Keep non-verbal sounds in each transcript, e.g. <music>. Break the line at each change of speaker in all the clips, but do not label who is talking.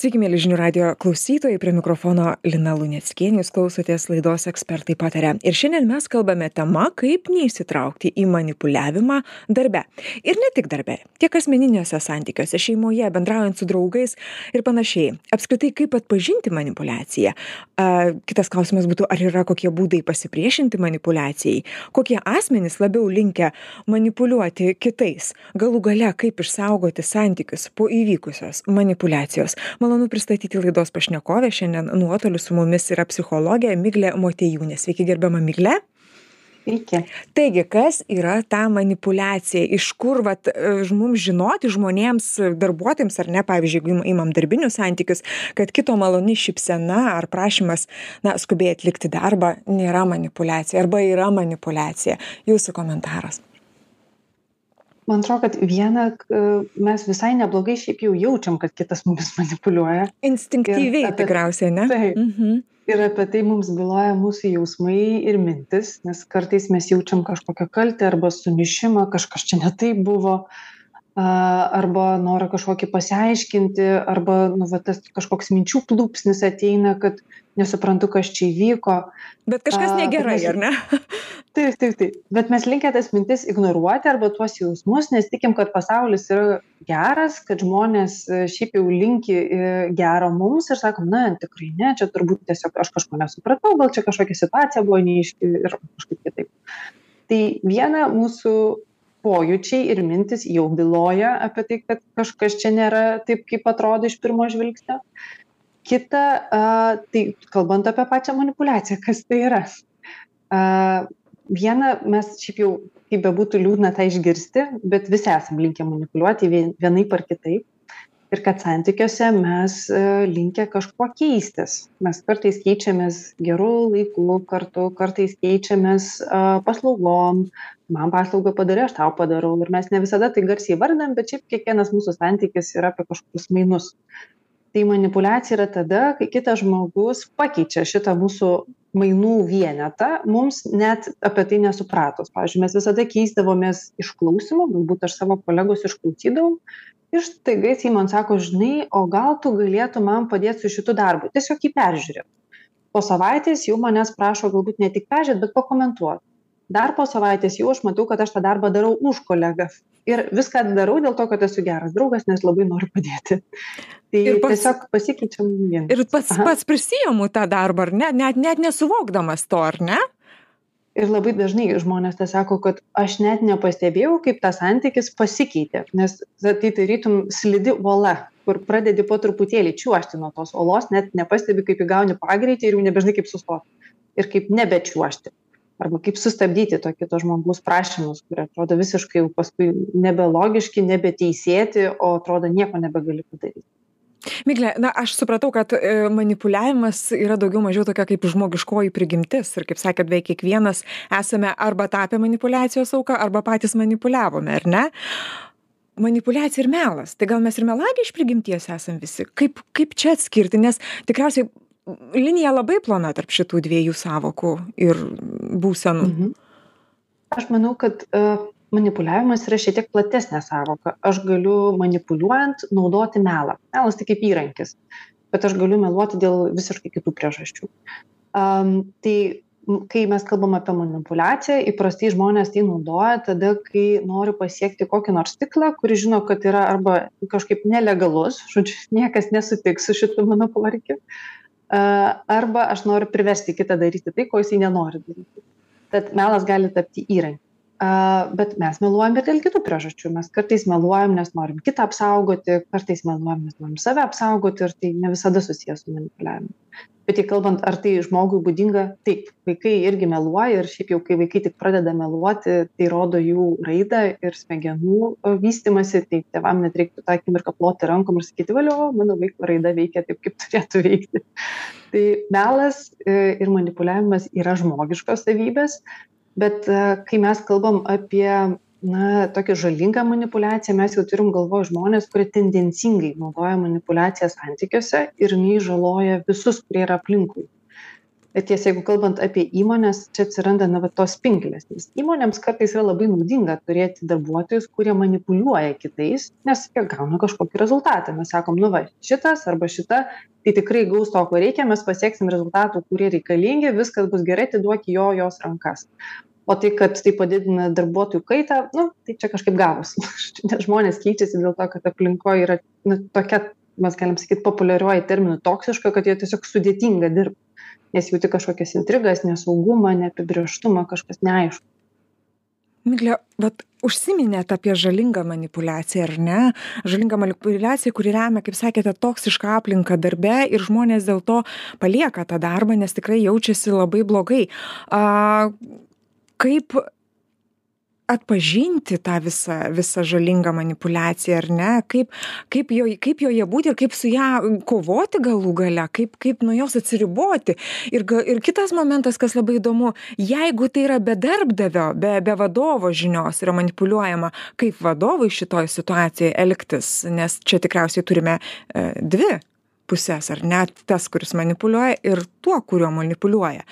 Sveiki, mėly žinių radio klausytojai, prie mikrofono Lina Luneckienė, jūs klausotės laidos ekspertai patarė. Ir šiandien mes kalbame tema, kaip neįsitraukti į manipuliavimą darbe. Ir ne tik darbe, tiek asmeniniuose santykiuose, šeimoje, bendraujant su draugais ir panašiai. Apskritai, kaip atpažinti manipulaciją. A, kitas klausimas būtų, ar yra kokie būdai pasipriešinti manipulacijai, kokie asmenys labiau linkę manipuliuoti kitais. Galų gale, kaip išsaugoti santykius po įvykusios manipulacijos malonu pristatyti laidos pašnekovę šiandien nuotoliu su mumis yra psichologė miglė motiejūnė sveiki gerbiama migle
Sveiki.
Taigi, kas yra ta manipulacija? Iš kur vat, mums žinoti žmonėms, darbuotojams ar ne, pavyzdžiui, jeigu imam darbinius santykius, kad kito maloni šipsena ar prašymas, na, skubiai atlikti darbą nėra manipulacija arba yra manipulacija. Jūsų komentaras
man atrodo kad viena mes visai neblogai šiaip jau jaučiam kad kitas mumis <laughs> manipuliuoja.
Instinktyviai
apie-
tikriausiai ne?
taip.
Mhm.
ir apie tai mums byloja mūsų jausmai ir mintys nes kartais mes jaučiam kažkokią kaltę arba sumišimą kažkas čia ne taip buvo. a, arba norą kažkokį pasiaiškinti arba nu va tas kažkoks minčių plūpsnis ateina kad nesuprantu kas čia įvyko.
Bet kažkas negerai
mes-
ar ne? <laughs>
Taip taip taip. Bet mes linkę tas mintis ignoruoti arba tuos jausmus nes tikim kad pasaulis yra geras kad žmonės e, šiaip jau linki e, gero mums ir sakom na tikrai ne čia turbūt tiesiog aš kažko nesupratau gal čia kažkokia situacija buvo neaiški ir kažkaip kitaip. Tai viena mūsų pojūčiai ir mintys jau byloja apie tai kad kažkas čia nėra taip kaip atrodo iš pirmo žvilgsnio. Kita tai kalbant apie pačią manipuliaciją kas tai yra. Viena mes šiaip jau kaip bebūtų liūdna tą išgirsti bet visi esam linkę manipuliuoti vien- vienaip ar kitaip ir kad santykiuose mes e, linkę kažkuo keistis. Mes kartais keičiamės geru laiku kartu kartais keičiamės a, paslaugom. Man paslaugą padarei aš tau padarau. Ir mes ne visada tai garsiai įvardinam bet šiaip kiekvienas mūsų santykis yra apie kažkokius mainus tai manipuliacija yra tada kai kitas žmogus pakeičia šitą mūsų mainų vienetą mums net apie tai nesupratus pavyzdžiui mes visada keisdavomės išklausymu galbūt aš savo kolegos išklausydavau ir staiga jisai man sako žinai o gal tu galėtum man padėt su šitu darbu? Tiesiog jį peržiūrėt po savaitės jau manęs prašo galbūt ne tik peržiūrėt bet pakomentuot. Dar po savaitės jau aš matau kad aš tą darbą darau už kolegą ir viską darau dėl to kad esu geras draugas nes labai noriu padėti. Tai
Ir pats-
tiesiog pasikeičiam vien
ir pats
Aha.
pats prisiimu tą darbą ar ne? Net net nesuvokdamas to ar ne?
Ir labai dažnai žmonės tą sako kad aš net nepastebėjau kaip tas santykis pasikeitė nes ta- tai tarytum slidi uola kur pradedi po truputėlį čiuožti nuo tos uolos net nepastebi kaip įgauni pagreitį ir jau nebežinai kaip sustot ir kaip nebečiuožti arba kaip sustabdyti to kito žmogaus prašymus kurie atrodo visiškai jau paskui nebelogiški nebeteisėti o atrodo nieko nebegali padaryt
migle na aš supratau kad e, manipuliavimas yra daugiau mažiau tokia kaip žmogiškoji prigimtis ir kaip sakėt beveik kiekvienas esame arba tapę manipuliacijos auka arba patys manipuliavome ar ne? Manipuliacija ir melas. Tai gal mes ir melagiai iš prigimties esam visi? Kaip kaip čia atskirti? Nes tikriausiai linija labai plona tarp šitų dviejų sąvokų ir būsenų
Mhm. Aš manau, kad uh, manipuliavimas yra šiek tiek platesnė savoka. Aš galiu manipuliuojant naudoti melą. Melas tai kaip įrankis, bet aš galiu meluoti dėl visiškai kitų priežasčių. Um, tai kai mes kalbam apie manipulaciją, įprastai žmonės tai naudoja tada, kai nori pasiekti kokį nors tiklą, kuris žino, kad yra arba kažkaip nelegalus, žodžiu, niekas nesutiks su šitu mano poreikiu, uh, arba aš noriu priversti kitą daryti tai, ko jisai nenori daryti tad melas gali tapti įrankiu. Bet mes meluojam ir dėl kitų priežasčių. Mes kartais meluojam, nes norim kitą apsaugoti, kartais meluojam, nes norim save apsaugoti ir tai ne visada susijęs su manipuliavimu. Bet jei kalbant, ar tai žmogui būdinga, taip, vaikai irgi meluoja ir šiaip jau, kai vaikai tik pradeda meluoti, tai rodo jų raidą ir smegenų vystimasi, tai tėvam net reiktų tą akimirką ploti rankom ir sakyti, valio, mano vaiko raida veikia taip, kaip turėtų veikti. Tai melas e, ir manipuliavimas yra žmogiškos savybės, bet e, kai mes kalbam apie na, tokią žalingą manipulaciją, mes jau turim galvoje žmonės, kurie tendencingai naudoja manipulaciją santykiuose ir jinai žaloja visus, kurie yra aplinkui. Bet tiesa jeigu kalbant apie įmones čia atsiranda na va tos pinklės. Nes įmonėms kartais yra labai naudinga turėti darbuotojus kurie manipuliuoja kitais nes jie gauna kažkokį rezultatą. Mes sakom nu va šitas arba šita tai tikrai gaus to ko reikia mes pasieksim rezultatų kurie reikalingi viskas bus gerai atiduok jo jos rankas. O tai kad tai padidina darbuotojų kaitą nu tai čia kažkaip gavosi. <laughs> Nes žmonės keičiasi dėl to kad aplinkoj yra nu tokia mes galim sakyt populiariuoju terminu toksiška kad joje tiesiog sudėtinga dirbt nes jauti kažkokias intrigas nesaugumą neapibrėžtumą kažkas neaišku.
Migle vat užsiminėt apie žalingą manipuliaciją ar ne? Žalingą manipuliaciją kuri remia kaip sakėte toksišką aplinką darbe ir žmonės dėl to palieka tą darbą nes tikrai jaučiasi labai blogai. A kaip atpažinti tą visą visą žalingą manipuliaciją ar ne? Kaip kaip joj kaip joje būti ir kaip su ja kovoti galų gale kaip kaip nuo jos atsiriboti. Ir ga ir kitas momentas kas labai įdomu jeigu tai yra be darbdavio be be vadovo žinios yra manipuliuojama kaip vadovui šitoj situacijoj elgtis? Nes čia tikriausiai turime e, dvi puses ar ne? Tas kuris manipuliuoja ir tuo kuriuo manipuliuoja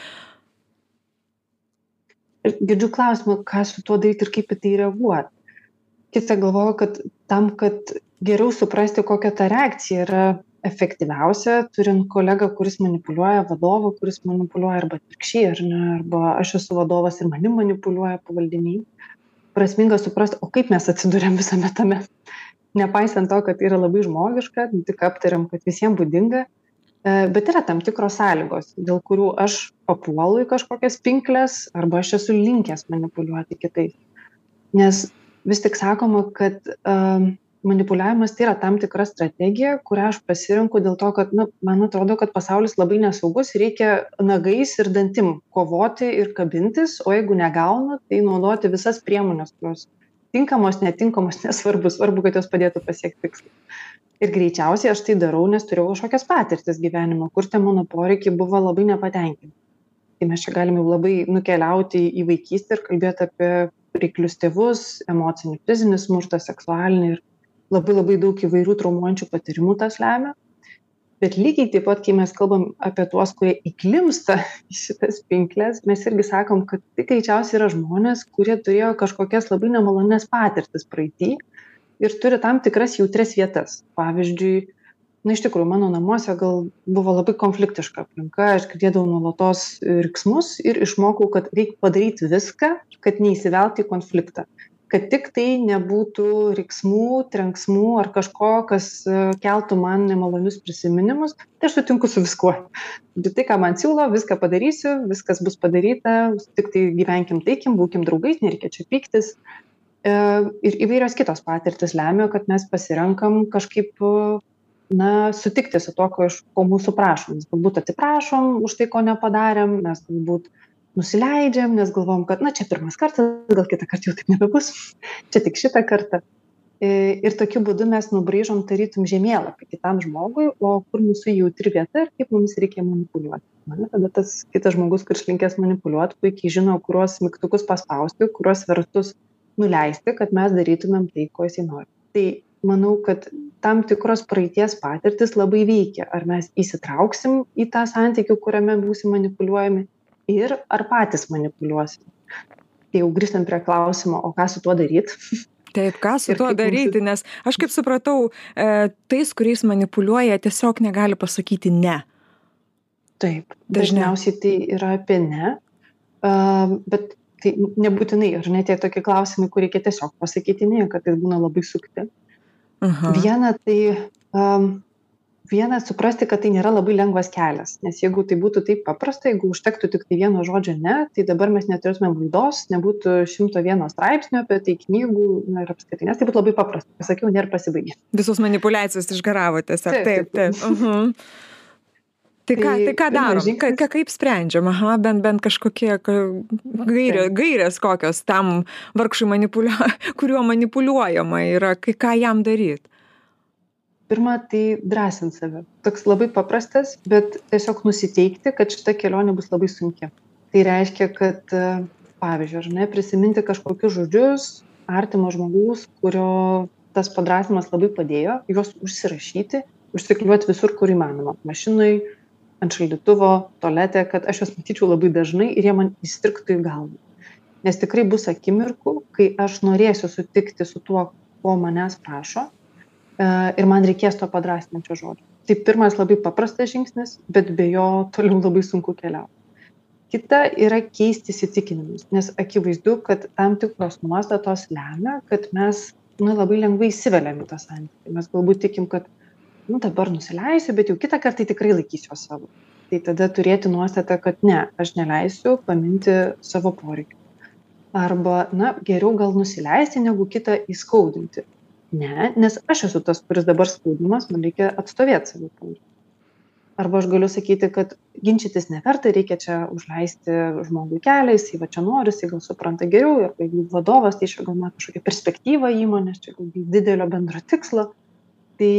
girdžiu klausimą ką su tuo daryt ir kaip į tai reaguot. Kita galvoju kad tam kad geriau suprasti kokia ta reakcija yra efektyviausia turint kolegą kuris manipuliuoja vadovą kuris manipuliuoja arba atvirkščiai ar ne arba aš esu vadovas ir manim manipuliuoja pavaldiniai. Prasminga suprast o kaip mes atsiduriam visame tame? Nepaisant to kad yra labai žmogiška tik aptariam kad visiem būdinga E, bet yra tam tikros sąlygos, dėl kurių aš papuolu į kažkokias pinkles arba aš esu linkęs manipuliuoti kitais. Nes vis tik sakoma, kad um, manipuliavimas tai yra tam tikra strategija, kurią aš pasirinku dėl to, kad na, man atrodo, kad pasaulis labai nesaugus, reikia nagais ir dantim kovoti ir kabintis, o jeigu negaunu, tai naudoti visas priemonės, kurios tinkamos, netinkamos, <laughs> nesvarbu, svarbu, kad jos padėtų pasiekti tikslą ir greičiausiai aš tai darau nes turėjau kažkokias patirtis gyvenime kur tie mano poreikiai buvo labai nepatenkinti tai mes čia galim jau labai nukeliauti į vaikystę ir kalbėt apie reiklius tėvus emocinį fizinį smurtą seksualinį ir labai labai daug įvairių traumuojančių patyrimų tas lemia. Bet lygiai taip pat kai mes kalbam apie tuos kurie įklimpsta į šitas pinkles mes irgi sakom kad tai greičiausiai yra žmonės kurie turėjo kažkokias labai nemalonias patirtis praeity ir turi tam tikras jautrias vietas. Pavyzdžiui na iš tikrųjų mano namuose gal buvo labai konfliktiška aplinka. Aš girdėdavau nuolatos riksmus ir išmokau kad reik padaryt viską kad neįsivelt į konfliktą. Kad tik tai nebūtų riksmų trenksmų ar kažko kas e, keltų man nemalonius prisiminimus tai aš sutinku su viskuo. Bet tai ką man siūlo viską padarysiu viskas bus padaryta tiktai gyvenkim taikiai būkim draugais nereikia čia pyktis. E, ir įvairios kitos patirtys lemia, kad mes pasirenkam kažkaip, na, sutikti su to, ko, iš, ko mūsų prašom. Mes galbūt atsiprašom už tai, ko nepadarėm, mes galbūt nusileidžiam, nes galvom, kad, na, čia pirmas kartas, gal kitą kartą jau taip nebebus, <laughs> čia tik šitą kartą. E, ir tokiu būdu mes nubraižom tarytum žemėlapį kitam žmogui, o kur mūsų jautri vieta ir kaip mums reikia manipuliuoti. Na, tada tas kitas žmogus, kuris linkęs manipuliuoti, puikiai žino, kuriuos mygtukus paspausti, kuriuos vertus nuleisti, kad mes darytumėm tai, ko jisai nori. Tai manau, kad tam tikros praeities patirtis labai veikia. Ar mes įsitrauksim į tą santykių, kuriame būsim manipuliuojami ir ar patys manipuliuosim. Tai jau grįžtant prie klausimo, o ką su tuo daryti? <laughs>
Taip, ką su tuo daryti, nes aš kaip supratau, e, tais, kuriais manipuliuoja, tiesiog negali pasakyti ne.
Taip, dažniausiai tai yra apie ne, uh, bet tai nebūtinai ar ne tie tokie klausimai kur reikia tiesiog pasakyti ne kartais būna labai sukti Aha. viena tai um, viena suprasti kad tai nėra labai lengvas kelias nes jeigu tai būtų taip paprasta jeigu užtektų tiktai vieno žodžio ne tai dabar mes neturėtumėm laidos nebūtų šimto vieno straipsnio apie tai knygų na ir apskritai nes tai būtų labai paprasta pasakiau ir pasibaigė
visos manipuliacijos išgaravo tiesiog taip taip, taip. Uh -huh. Tai ką, tai ką darom? Žingsnis... Ka, kaip sprendžiam? Aha, bent, bent kažkokie gairė, gairės kokios tam vargšui, manipulia, <laughs> kuriuo manipuliuojama yra, kai, ką jam daryti?
Pirma, tai drąsint save. Toks labai paprastas, bet tiesiog nusiteikti, kad šita kelionė bus labai sunki. Tai reiškia, kad, pavyzdžiui, ar ne, prisiminti kažkokius žodžius artimo žmogaus, kurio tas padrasnimas labai padėjo, juos užsirašyti, užsikliuoti visur, kur įmanoma. Mašinai, ant šaldytuvo, tolete, kad aš juos matyčiau labai dažnai ir jie man įstriktų į galvą. Nes tikrai bus akimirkų, kai aš norėsiu sutikti su tuo, ko manęs prašo e, ir man reikės to padrasnančio žodžio. Tai pirmas labai paprastas žingsnis, bet be jo toliau labai sunku keliauti. Kita yra keisti įsitikinimus, nes akivaizdu, kad tam tikros nuostatos lemia, kad mes nu, labai lengvai įsiveliam į tą santykį. Mes galbūt tikim, kad nu, dabar nusileisiu, bet jau kitą kartą tikrai laikysiu savo. Tai tada turėti nuostatą, kad ne, aš neleisiu paminti savo poreikių. Arba na geriau gal nusileisti negu kitą įskaudinti. Ne nes aš esu tas kuris dabar skaudimas man reikia atstovėt savo poreikius. Arba aš galiu sakyti kad ginčytis neverta reikia čia užleisti žmogui kelią jisai va čia nori jisai gal supranta geriau arba jeigu vadovas tai mato kažkokią perspektyvą įmonės čia gal didelio bendro tikslo tai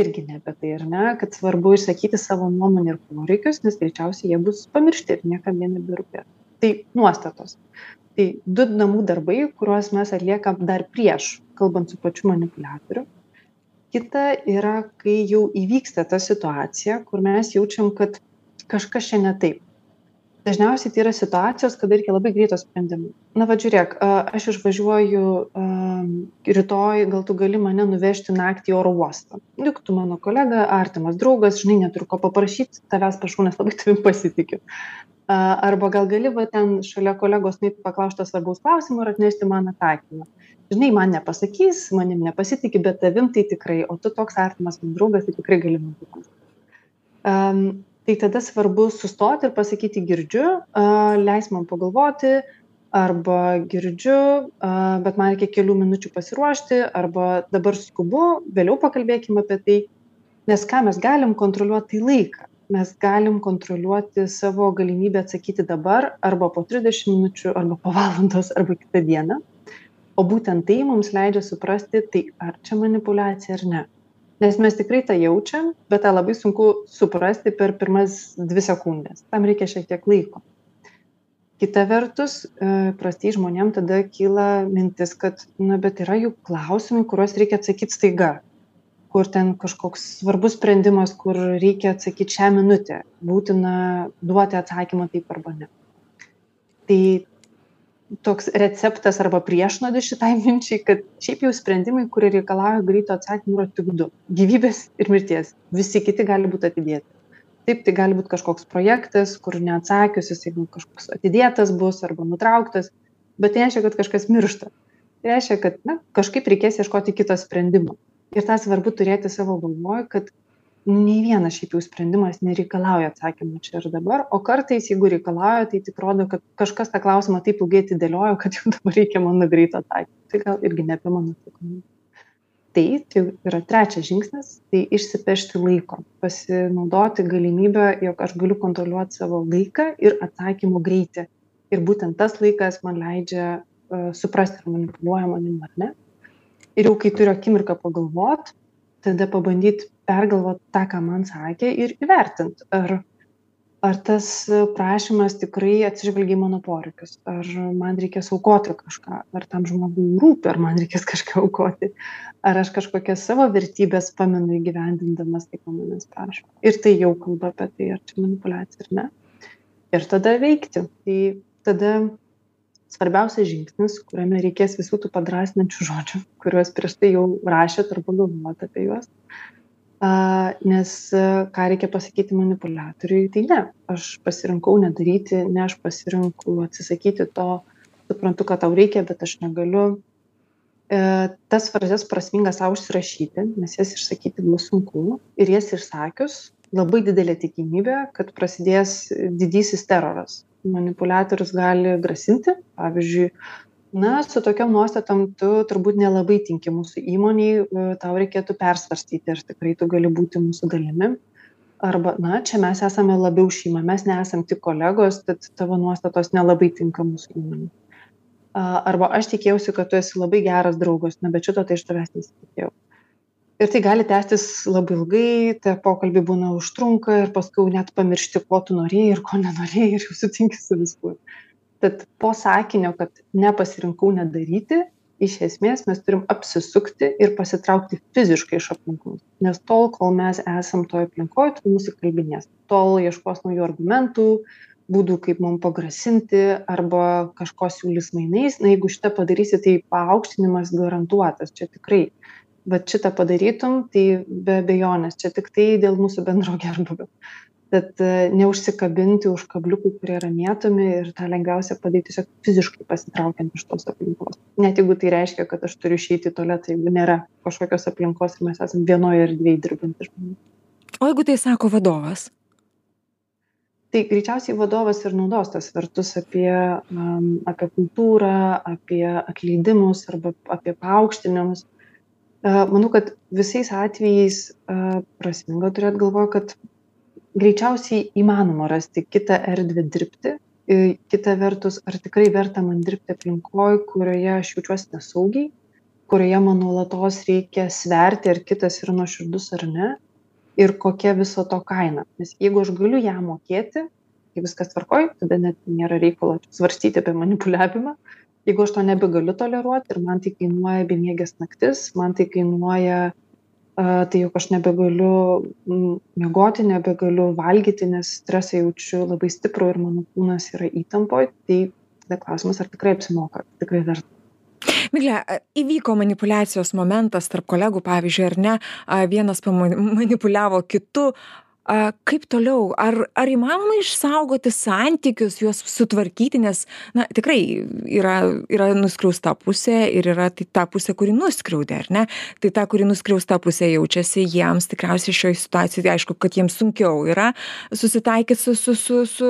irgi ne apie tai ar ne kad svarbu išsakyti savo nuomonę ir poreikius nes greičiausiai jie bus pamiršti ir niekam jie neberūpės tai nuostatos. Tai du namų darbai kuriuos mes atliekam dar prieš kalbant su pačiu manipuliatoriu. Kita yra kai jau įvyksta ta situacija kur mes jaučiam kad kažkas čia ne taip dažniausiai tai yra situacijos kada reikia labai greito sprendimo. Na vat žiūrėk aš išvažiuoju rytoj gal tu gali mane nuvežti naktį į oro uostą. Juk tu mano kolega artimas draugas žinai neturiu ko paprašyt tavęs prašau nes labai tavim pasitikiu. Arba gal gali va ten šalia kolegos nueit paklaust to svarbaus klausimo ir atnešti man atsakymą. Žinai man nepasakys manim nepasitiki bet tavim tai tikrai o tu toks artimas man draugas tai tikrai gali man papasakot um, tai tada svarbu sustoti ir pasakyti girdžiu leis man pagalvoti arba girdžiu bet man reikia kelių minučių pasiruošti arba dabar skubu vėliau pakalbėkim apie tai. Nes ką mes galim kontroliuot tai laiką. Mes galim kontroliuoti savo galimybę atsakyti dabar arba po trisdešim minučių arba po valandos arba kitą dieną. O būtent tai mums leidžia suprasti tai ar čia manipuliacija ar ne nes mes tikrai tą jaučiam bet tą labai sunku suprasti per pirmas dvi sekundes tam reikia šiek tiek laiko. Kita vertus e, prastai žmonėm tada kyla mintis kad na bet yra juk klausimai kuriuos reikia atsakyt staiga. Kur ten kažkoks svarbus sprendimas kur reikia atsakyt šią minutę. Būtina duoti atsakymą taip arba ne. Tai toks receptas arba priešnuodis šitai minčiai kad šiaip jau sprendimai kurie reikalauja greito atsakymo yra tik du gyvybės ir mirties. Visi kiti gali būt atidėti. Taip tai gali būt kažkoks projektas kur neatsakius jisai gal kažkoks atidėtas bus arba nutrauktas bet tai reiškia kad kažkas miršta. Tai reiškia kad na kažkaip reikės ieškoti kito sprendimo. Ir tą svarbu turėti savo galvoj kad nei vienas šiaip jau sprendimas nereikalauja atsakymo čia ir dabar o kartais jeigu reikalauja tai tik rodo kad kažkas tą klausimą taip ilgai atidėliojo kad jau <laughs> dabar reikia mano greito atsakymo. Tai gal irgi ne apie mano atsakomybę. Tai tai yra trečias žingsnis tai išsipešti laiko pasinaudoti galimybe jog aš galiu kontroliuot savo laiką ir atsakymo greitį. Ir būtent tas laikas man leidžia uh, suprasti ar manipuliuoja manim ar ne. Ir jau kai turiu akimirką pagalvot tada pabandyt pergalvot tą ką man sakė ir įvertint ar ar tas prašymas tikrai atsižvelgia į mano poreikius ar man reikės aukoti kažką ar tam žmogui rūpi ar man reikės kažką aukoti ar aš kažkokias savo vertybes pamenu įgyvendindamas tai ko manęs prašo. Ir tai jau kalba apie tai ar čia manipuliacija ar ne. Ir tada veikti. Tai tada svarbiausias žingsnis kuriame reikės visų tų padrąsinančių žodžių kuriuos prieš tai jau rašėt arba galvojot apie juos a nes ką reikia pasakyti manipuliatoriui tai ne aš pasirinkau nedaryti ne aš pasirenku atsisakyti to suprantu kad tau reikia bet aš negaliu. E, tas frazes prasminga sau užsirašyti nes jas išsakyti bus sunku. Ir jas išsakius labai didelė tikimybė kad prasidės didysis teroras. Manipuliatorius gali grasinti. Pavyzdžiui na su tokiom nuostatom tu turbūt nelabai tinki mūsų įmonei e, tau reikėtų persvarstyti ar tikrai tu gali būti mūsų dalimi. Arba na čia mes esame labiau šeima mes nesam tik kolegos tad tavo nuostatos nelabai tinka mūsų įmonei. Arba aš tikėjausi kad tu esi labai geras draugas na bet šito tai iš tavęs nesitikėjau. Ir tai gali tęstis labai ilgai tie pokalbiai būna užtrunka ir paskui net pamiršti ko tu norėjai ir ko nenorėjai ir jau sutinki su viskuo tad po sakinio kad nepasirinkau nedaryti iš esmės mes turim apsisukti ir pasitraukti fiziškai iš aplinkos. Nes tol kol mes esam toj aplinkoj tol mus įkalbinės tol ieškos naujų argumentų būdų kaip mum pagrasinti arba kažko siūlys mainais. Na jeigu šitą padarysi tai paaukštinimas garantuotas. Čia tikrai vat šitą padarytum tai be abejonės. Čia tiktai dėl mūsų bendro gerbūvio tad e, neužsikabinti už kabliukų kurie yra mėtomi ir tą lengviausia padaryt tiesiog fiziškai pasitraukiant iš tos aplinkos. Net jeigu tai reiškia kad aš turiu išeiti į tualetą jeigu nėra kažkokios aplinkos ir mes esam vienoj erdvėj dirbantys žmonės.
O jeigu tai sako vadovas?
Tai greičiausiai vadovas ir naudos tas svertus apie um, apie kultūrą apie atleidimus arba apie paaukštinimus. Uh, manau kad visais atvejais uh, prasminga turėt galvoj kad greičiausiai įmanoma rasti kitą erdvę dirbti. Kita vertus ar tikrai verta man dirbti aplinkoj kurioje aš jaučiuosi nesaugiai kurioje man nuolatos reikia sverti ar kitas yra nuoširdus ar ne ir kokia viso to kaina. Nes jeigu aš galiu ją mokėti tai viskas tvarkoj tada net nėra reikalo svarstyti apie manipuliavimą. Jeigu aš to nebegaliu toleruot ir man tai kainuoja bemieges naktis man tai kainuoja tai juk aš nebegaliu miegoti, nebegaliu valgyti, nes stresą jaučiu labai stiprų ir mano kūnas yra įtampoje, tai tada klausimas, ar tikrai apsimoka, tikrai verta.
Miglė, įvyko manipulacijos momentas tarp kolegų, pavyzdžiui, ar ne, vienas manipuliavo kitu, a kaip toliau? Ar ar įmanoma išsaugoti santykius juos sutvarkyti nes na tikrai yra yra nuskriausta pusė ir yra tai ta pusė kuri nuskriaudė ar ne? Tai ta kuri nuskriausta pusė jaučiasi jiems tikriausiai šioj situacijoj tai aišku kad jiems sunkiau yra susitaikyt su su su su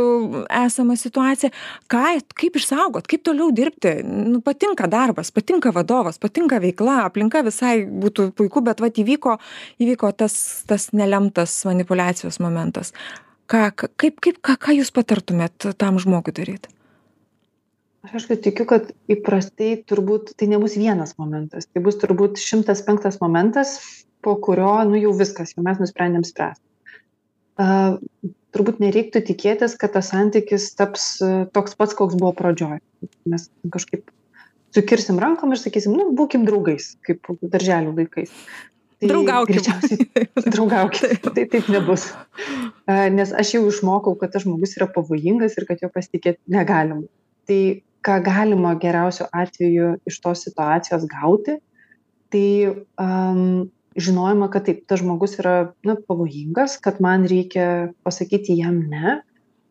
esama situacija. Ką kaip išsaugot kaip toliau dirbti? Nu patinka darbas patinka vadovas patinka veikla aplinka visai būtų puiku bet vat įvyko įvyko tas tas nelemtas manipuliacijos situacijos momentas. Ką, kaip, kaip, ką, ką jūs patartumėt tam žmogui daryti?
Aš aišku tikiu, kad įprastai turbūt tai nebus vienas momentas, tai bus turbūt šimtas penktas momentas, po kurio, nu jau viskas, jau mes nusprendėm spręsti. Uh, turbūt nereiktų tikėtis, kad tas santykis taps uh, toks pats, koks buvo pradžioj. Mes kažkaip sukirsim rankom ir sakysim, nu, būkim draugais, kaip darželių laikais.
Tai draugaukim.
Greičiausiai <laughs> draugaukim. tai taip nebus. Nes aš jau išmokau, kad tas žmogus yra pavojingas ir kad jo pasitikėti negalima. Tai ką galima geriausiu atveju iš tos situacijos gauti, tai um, žinojama, kad taip, tas žmogus yra na, pavojingas, kad man reikia pasakyti jam ne,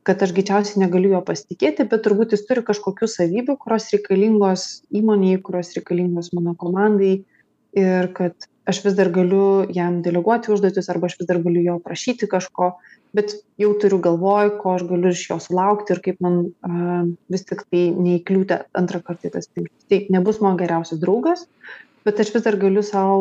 kad aš greičiausiai negaliu jo pasitikėti, bet turbūt jis turi kažkokių savybių, kurios reikalingos įmoniai, kurios reikalingos mano komandai ir kad aš vis dar galiu jam deleguoti užduotis arba aš vis dar galiu jo prašyti kažko bet jau turiu galvoj ko aš galiu iš jo sulaukti ir kaip man a, vis tik tai neįkliūti antrą kartą tas pinkles tai nebus mano geriausias draugas bet aš vis dar galiu sau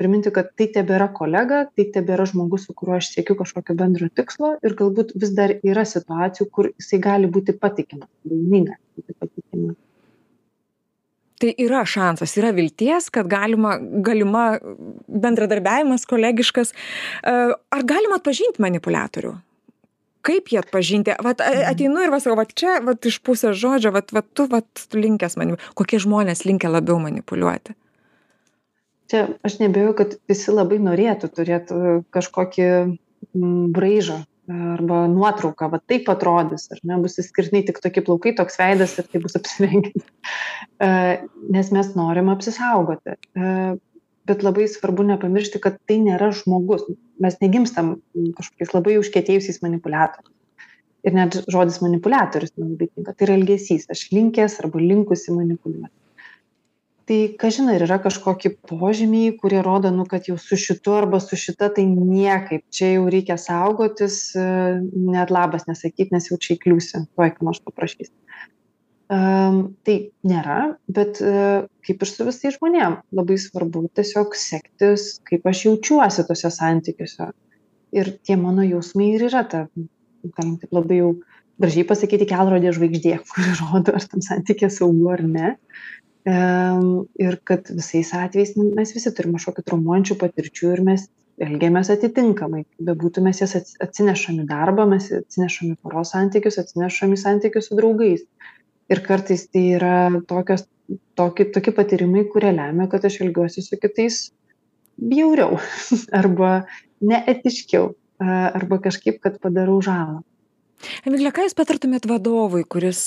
priminti kad tai tebėra kolega tai tebėra žmogus su kuriuo aš siekiu kažkokio bendro tikslo ir galbūt vis dar yra situacijų kur jisai gali būti patikimas gali būti patikima
tai yra šansas yra vilties kad galima galima bendradarbiavimas kolegiškas. E, ar galima atpažint manipuliatorių? Kaip jį atpažinti? Vat ateinu ir va sakau vat čia vat iš pusės žodžio vat vat tu vat linkęs mani kokie žmonės linkę labiau manipuliuoti?
Čia aš neabejoju kad visi labai norėtų turėt kažkokį braižą arba nuotrauka va taip atrodys ar ne bus išskirtiniai tik tokie plaukai toks veidas ir taip bus apsirengęs <laughs> e, nes mes norim apsisaugoti. E, bet labai svarbu nepamiršti kad tai nėra žmogus. Mes negimstam kažkokiais labai užkietėjusiais manipuliatoriais. Ir net žodis manipuliatorius man labai tinka. Tai yra elgesys. Aš linkęs arba linkusi manipuliuoti tai kažin ar yra kažkokie požymiai kurie rodo nu kad jau su šitu arba su šita tai niekaip. Čia jau reikia saugotis e, net labas nesakyt nes jau čia įkliūsi. Tuoj ką nors paprašys tai nėra, bet uh, kaip ir su visais žmonėm, labai svarbu tiesiog sektis, kaip aš jaučiuosi tose santykiuose. Ir tie mano jausmai ir yra ta, galim taip labai jau gražiai pasakyti, kelrodė žvaigždė, <laughs> kuri rodo, ar tam santykė saugu ar ne ir kad visais atvejais nu, mes visi turim kažkokių traumuojančių patirčių ir mes elgiamės atitinkamai. Bebūtų mes jas atsinešam į darbą, mes atsinešam į poros santykius, atsinešam į santykius su draugais. Ir kartais tai yra tokios toki toki patyrimai kurie lemia kad aš elgiuosi su kitais bjauriau <laughs> arba neetiškiau arba kažkaip kad padarau žalą
Emilė, ką Jūs patartumėt vadovui, kuris,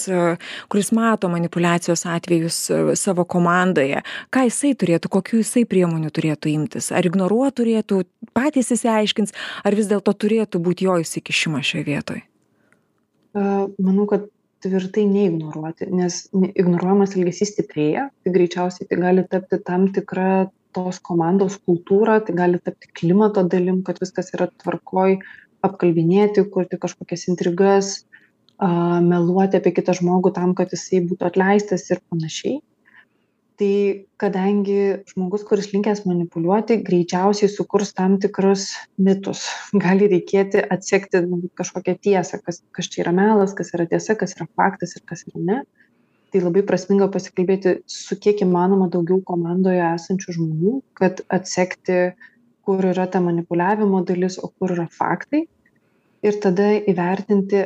kuris mato manipulacijos atvejus savo komandoje? Ką jisai turėtų, kokiu jisai priemonių turėtų imtis? Ar ignoruoti turėtų, patys įsiaiškins, ar vis dėlto turėtų būti jo įsikišimas šioje vietoje?
Manau, kad tvirtai neignoruoti, nes ignoruojamas elgesys stiprėja, tai greičiausiai tai gali tapti tam tikra tos komandos kultūra, tai gali tapti klimato dalim, kad viskas yra tvarkoj, apkalbinėti, kurti kažkokias intrigas, meluoti apie kitą žmogų tam, kad jisai būtų atleistas ir panašiai. Tai kadangi žmogus, kuris linkęs manipuliuoti, greičiausiai sukurs tam tikrus mitus. <laughs> Gali reikėti atsekti nu, kažkokią tiesą, kas, kas čia yra melas, kas yra tiesa, kas yra faktas ir kas yra ne. Tai labai prasminga pasikalbėti su kiek įmanoma daugiau komandoje esančių žmonių, kad atsekti, kur yra ta manipuliavimo dalis, o kur yra faktai ir tada įvertinti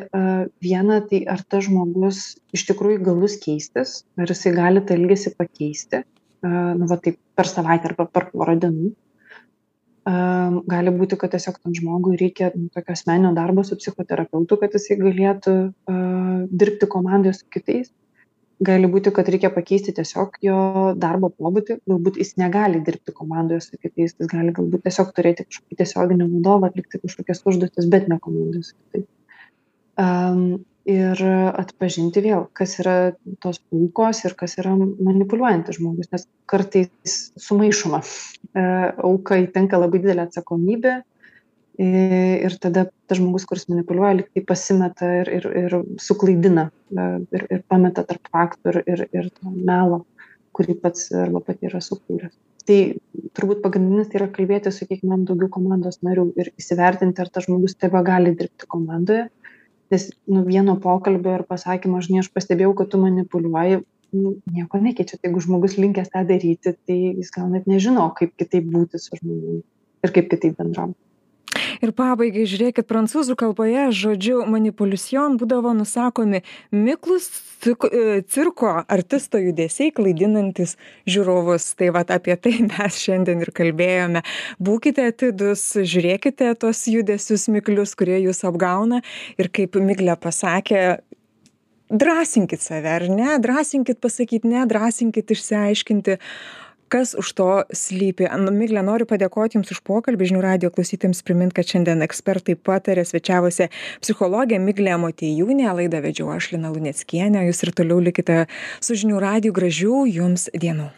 viena tai ar tas žmogus iš tikrųjų galus keistis ar jisai gali tą elgesį pakeisti nu va taip per savaitę arba per porą dienų. Gali būti kad tiesiog tam žmogui reikia nu, tokio asmeninio darbo su psichoterapeutu kad jisai galėtų dirbti komandoje su kitais gali būti kad reikia pakeisti tiesiog jo darbo pobūdį. Galbūt jis negali dirbti komandoje su kitais jis gali galbūt tiesiog turėti kažkokį tiesioginį vadovą atlikti kažkokias užduotis bet ne komandoje su kitais. Um, ir atpažinti vėl kas yra tos aukos ir kas yra manipuliuojantis žmogus nes kartais sumaišoma. E, aukai tenka labai didelė atsakomybė ir tada tas žmogus kuris manipuliuoja lyg tai pasimeta ir ir ir suklaidina ir ir pameta tarp faktų ir ir ir melo kurį pats arba pati yra sukūręs. Tai turbūt pagrindinis tai yra kalbėtis su kiek įmanoma daugiau komandos narių ir įsivertinti ar tas žmogus tebegali dirbti komandoje. Nes nu vieno pokalbio ir pasakymo žinai aš pastebėjau kad tu manipuliuoji nu nieko nekeičia. Tai jeigu žmogus linkęs tą daryti tai jis gal net nežino kaip kitaip būti su žmogum ir kaip kitaip bendrauti
ir pabaigai žiūrėkit prancūzų kalboje žodžiu manipuliucion būdavo nusakomi miklūs cik e, cirko artisto judesiai klaidinantys žiūrovus. Tai vat apie tai <laughs> mes šiandien ir kalbėjome. Būkite atidūs žiūrėkite tuos judesius miklius kurie jus apgauna. Ir kaip miglė pasakė drąsinkit save ar ne? Drąsinkit pasakyt ne drąsinkit išsiaiškinti kas už to slypi. Migle noriu padėkoti jums už pokalbį žinių radijo klausytojams primint kad šiandien ekspertai pataria svečiavosi psichologė miglė motiejūnė laidą vedžiau aš lina luneckienė jūs ir toliau likite su žinių radiju gražių jums dienų